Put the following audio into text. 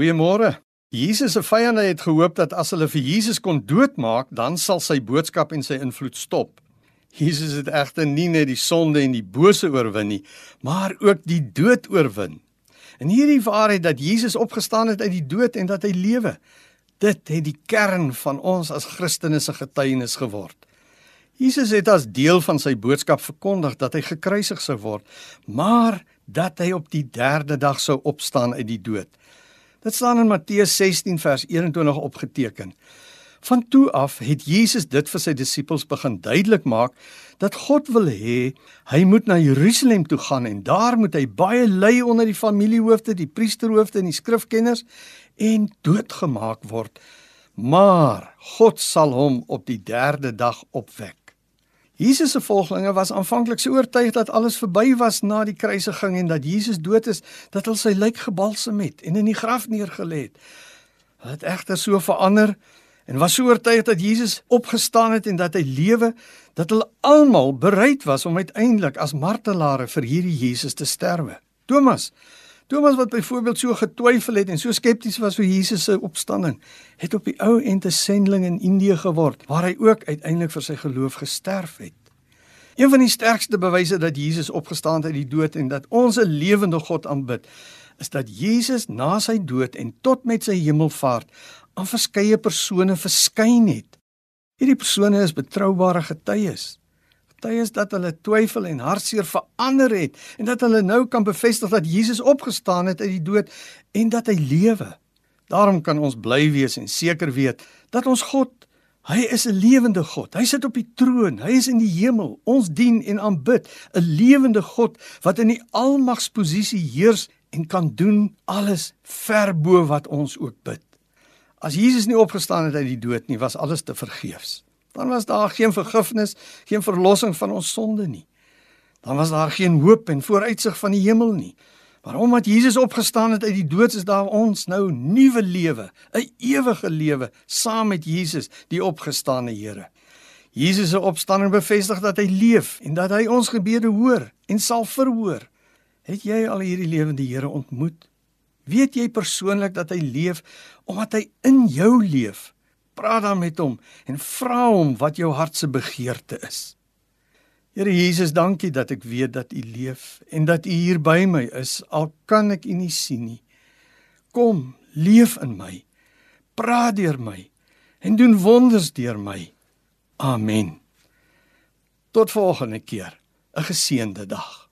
Goeiemôre. Jesus se vyande het gehoop dat as hulle vir Jesus kon doodmaak, dan sal sy boodskap en sy invloed stop. Jesus het egter nie net die sonde en die bose oorwin nie, maar ook die dood oorwin. En hierdie waarheid dat Jesus opgestaan het uit die dood en dat hy lewe, dit het die kern van ons as Christene se getuienis geword. Jesus het as deel van sy boodskap verkondig dat hy gekruisig sou word, maar dat hy op die 3de dag sou opstaan uit die dood. Dit staan in Matteus 16 vers 21 opgeteken. Van toe af het Jesus dit vir sy disippels begin duidelik maak dat God wil hê hy moet na Jerusalem toe gaan en daar moet hy baie ly onder die familiehoofde, die priesterhoofde en die skrifkenners en doodgemaak word. Maar God sal hom op die 3de dag opwek. Jesus se volgelinge was aanvanklik so oortuig dat alles verby was na die kruisiging en dat Jesus dood is, dat hulle sy lijk gebalsem het en in die graf neergelê het. Hulle het egter so verander en was so oortuig dat Jesus opgestaan het en dat hy lewe, dat hulle almal bereid was om uiteindelik as martelare vir hierdie Jesus te sterwe. Thomas Thomas wat byvoorbeeld so getwyfel het en so skepties was oor Jesus se opstanding, het op die ou end 'n sendeling in Indië geword waar hy ook uiteindelik vir sy geloof gesterf het. Een van die sterkste bewyse dat Jesus opgestaan het uit die dood en dat ons 'n lewende God aanbid, is dat Jesus na sy dood en tot met sy hemelvaart aan verskeie persone verskyn het. Hierdie persone is betroubare getuies getuies dat hulle twyfel en hartseer verander het en dat hulle nou kan bevestig dat Jesus opgestaan het uit die dood en dat hy lewe. Daarom kan ons bly wees en seker weet dat ons God, hy is 'n lewende God. Hy sit op die troon, hy is in die hemel. Ons dien en aanbid 'n lewende God wat in die almagsposisie heers en kan doen alles ver bo wat ons ook bid. As Jesus nie opgestaan het uit die dood nie, was alles te vergeefs dan was daar geen vergifnis, geen verlossing van ons sonde nie. Dan was daar geen hoop en vooruitsig van die hemel nie. Maar omdat Jesus opgestaan het uit die dood, is daar ons nou nuwe lewe, 'n ewige lewe saam met Jesus, die opgestane Here. Jesus se opstanding bevestig dat hy leef en dat hy ons gebede hoor en sal verhoor. Het jy al hierdie lewende Here ontmoet? Weet jy persoonlik dat hy leef omdat hy in jou leef? Praat dan met hom en vra hom wat jou hart se begeerte is. Here Jesus, dankie dat ek weet dat U leef en dat U hier by my is al kan ek U nie sien nie. Kom, leef in my. Praat deur my en doen wonders deur my. Amen. Tot volgende keer. 'n Geseënde dag.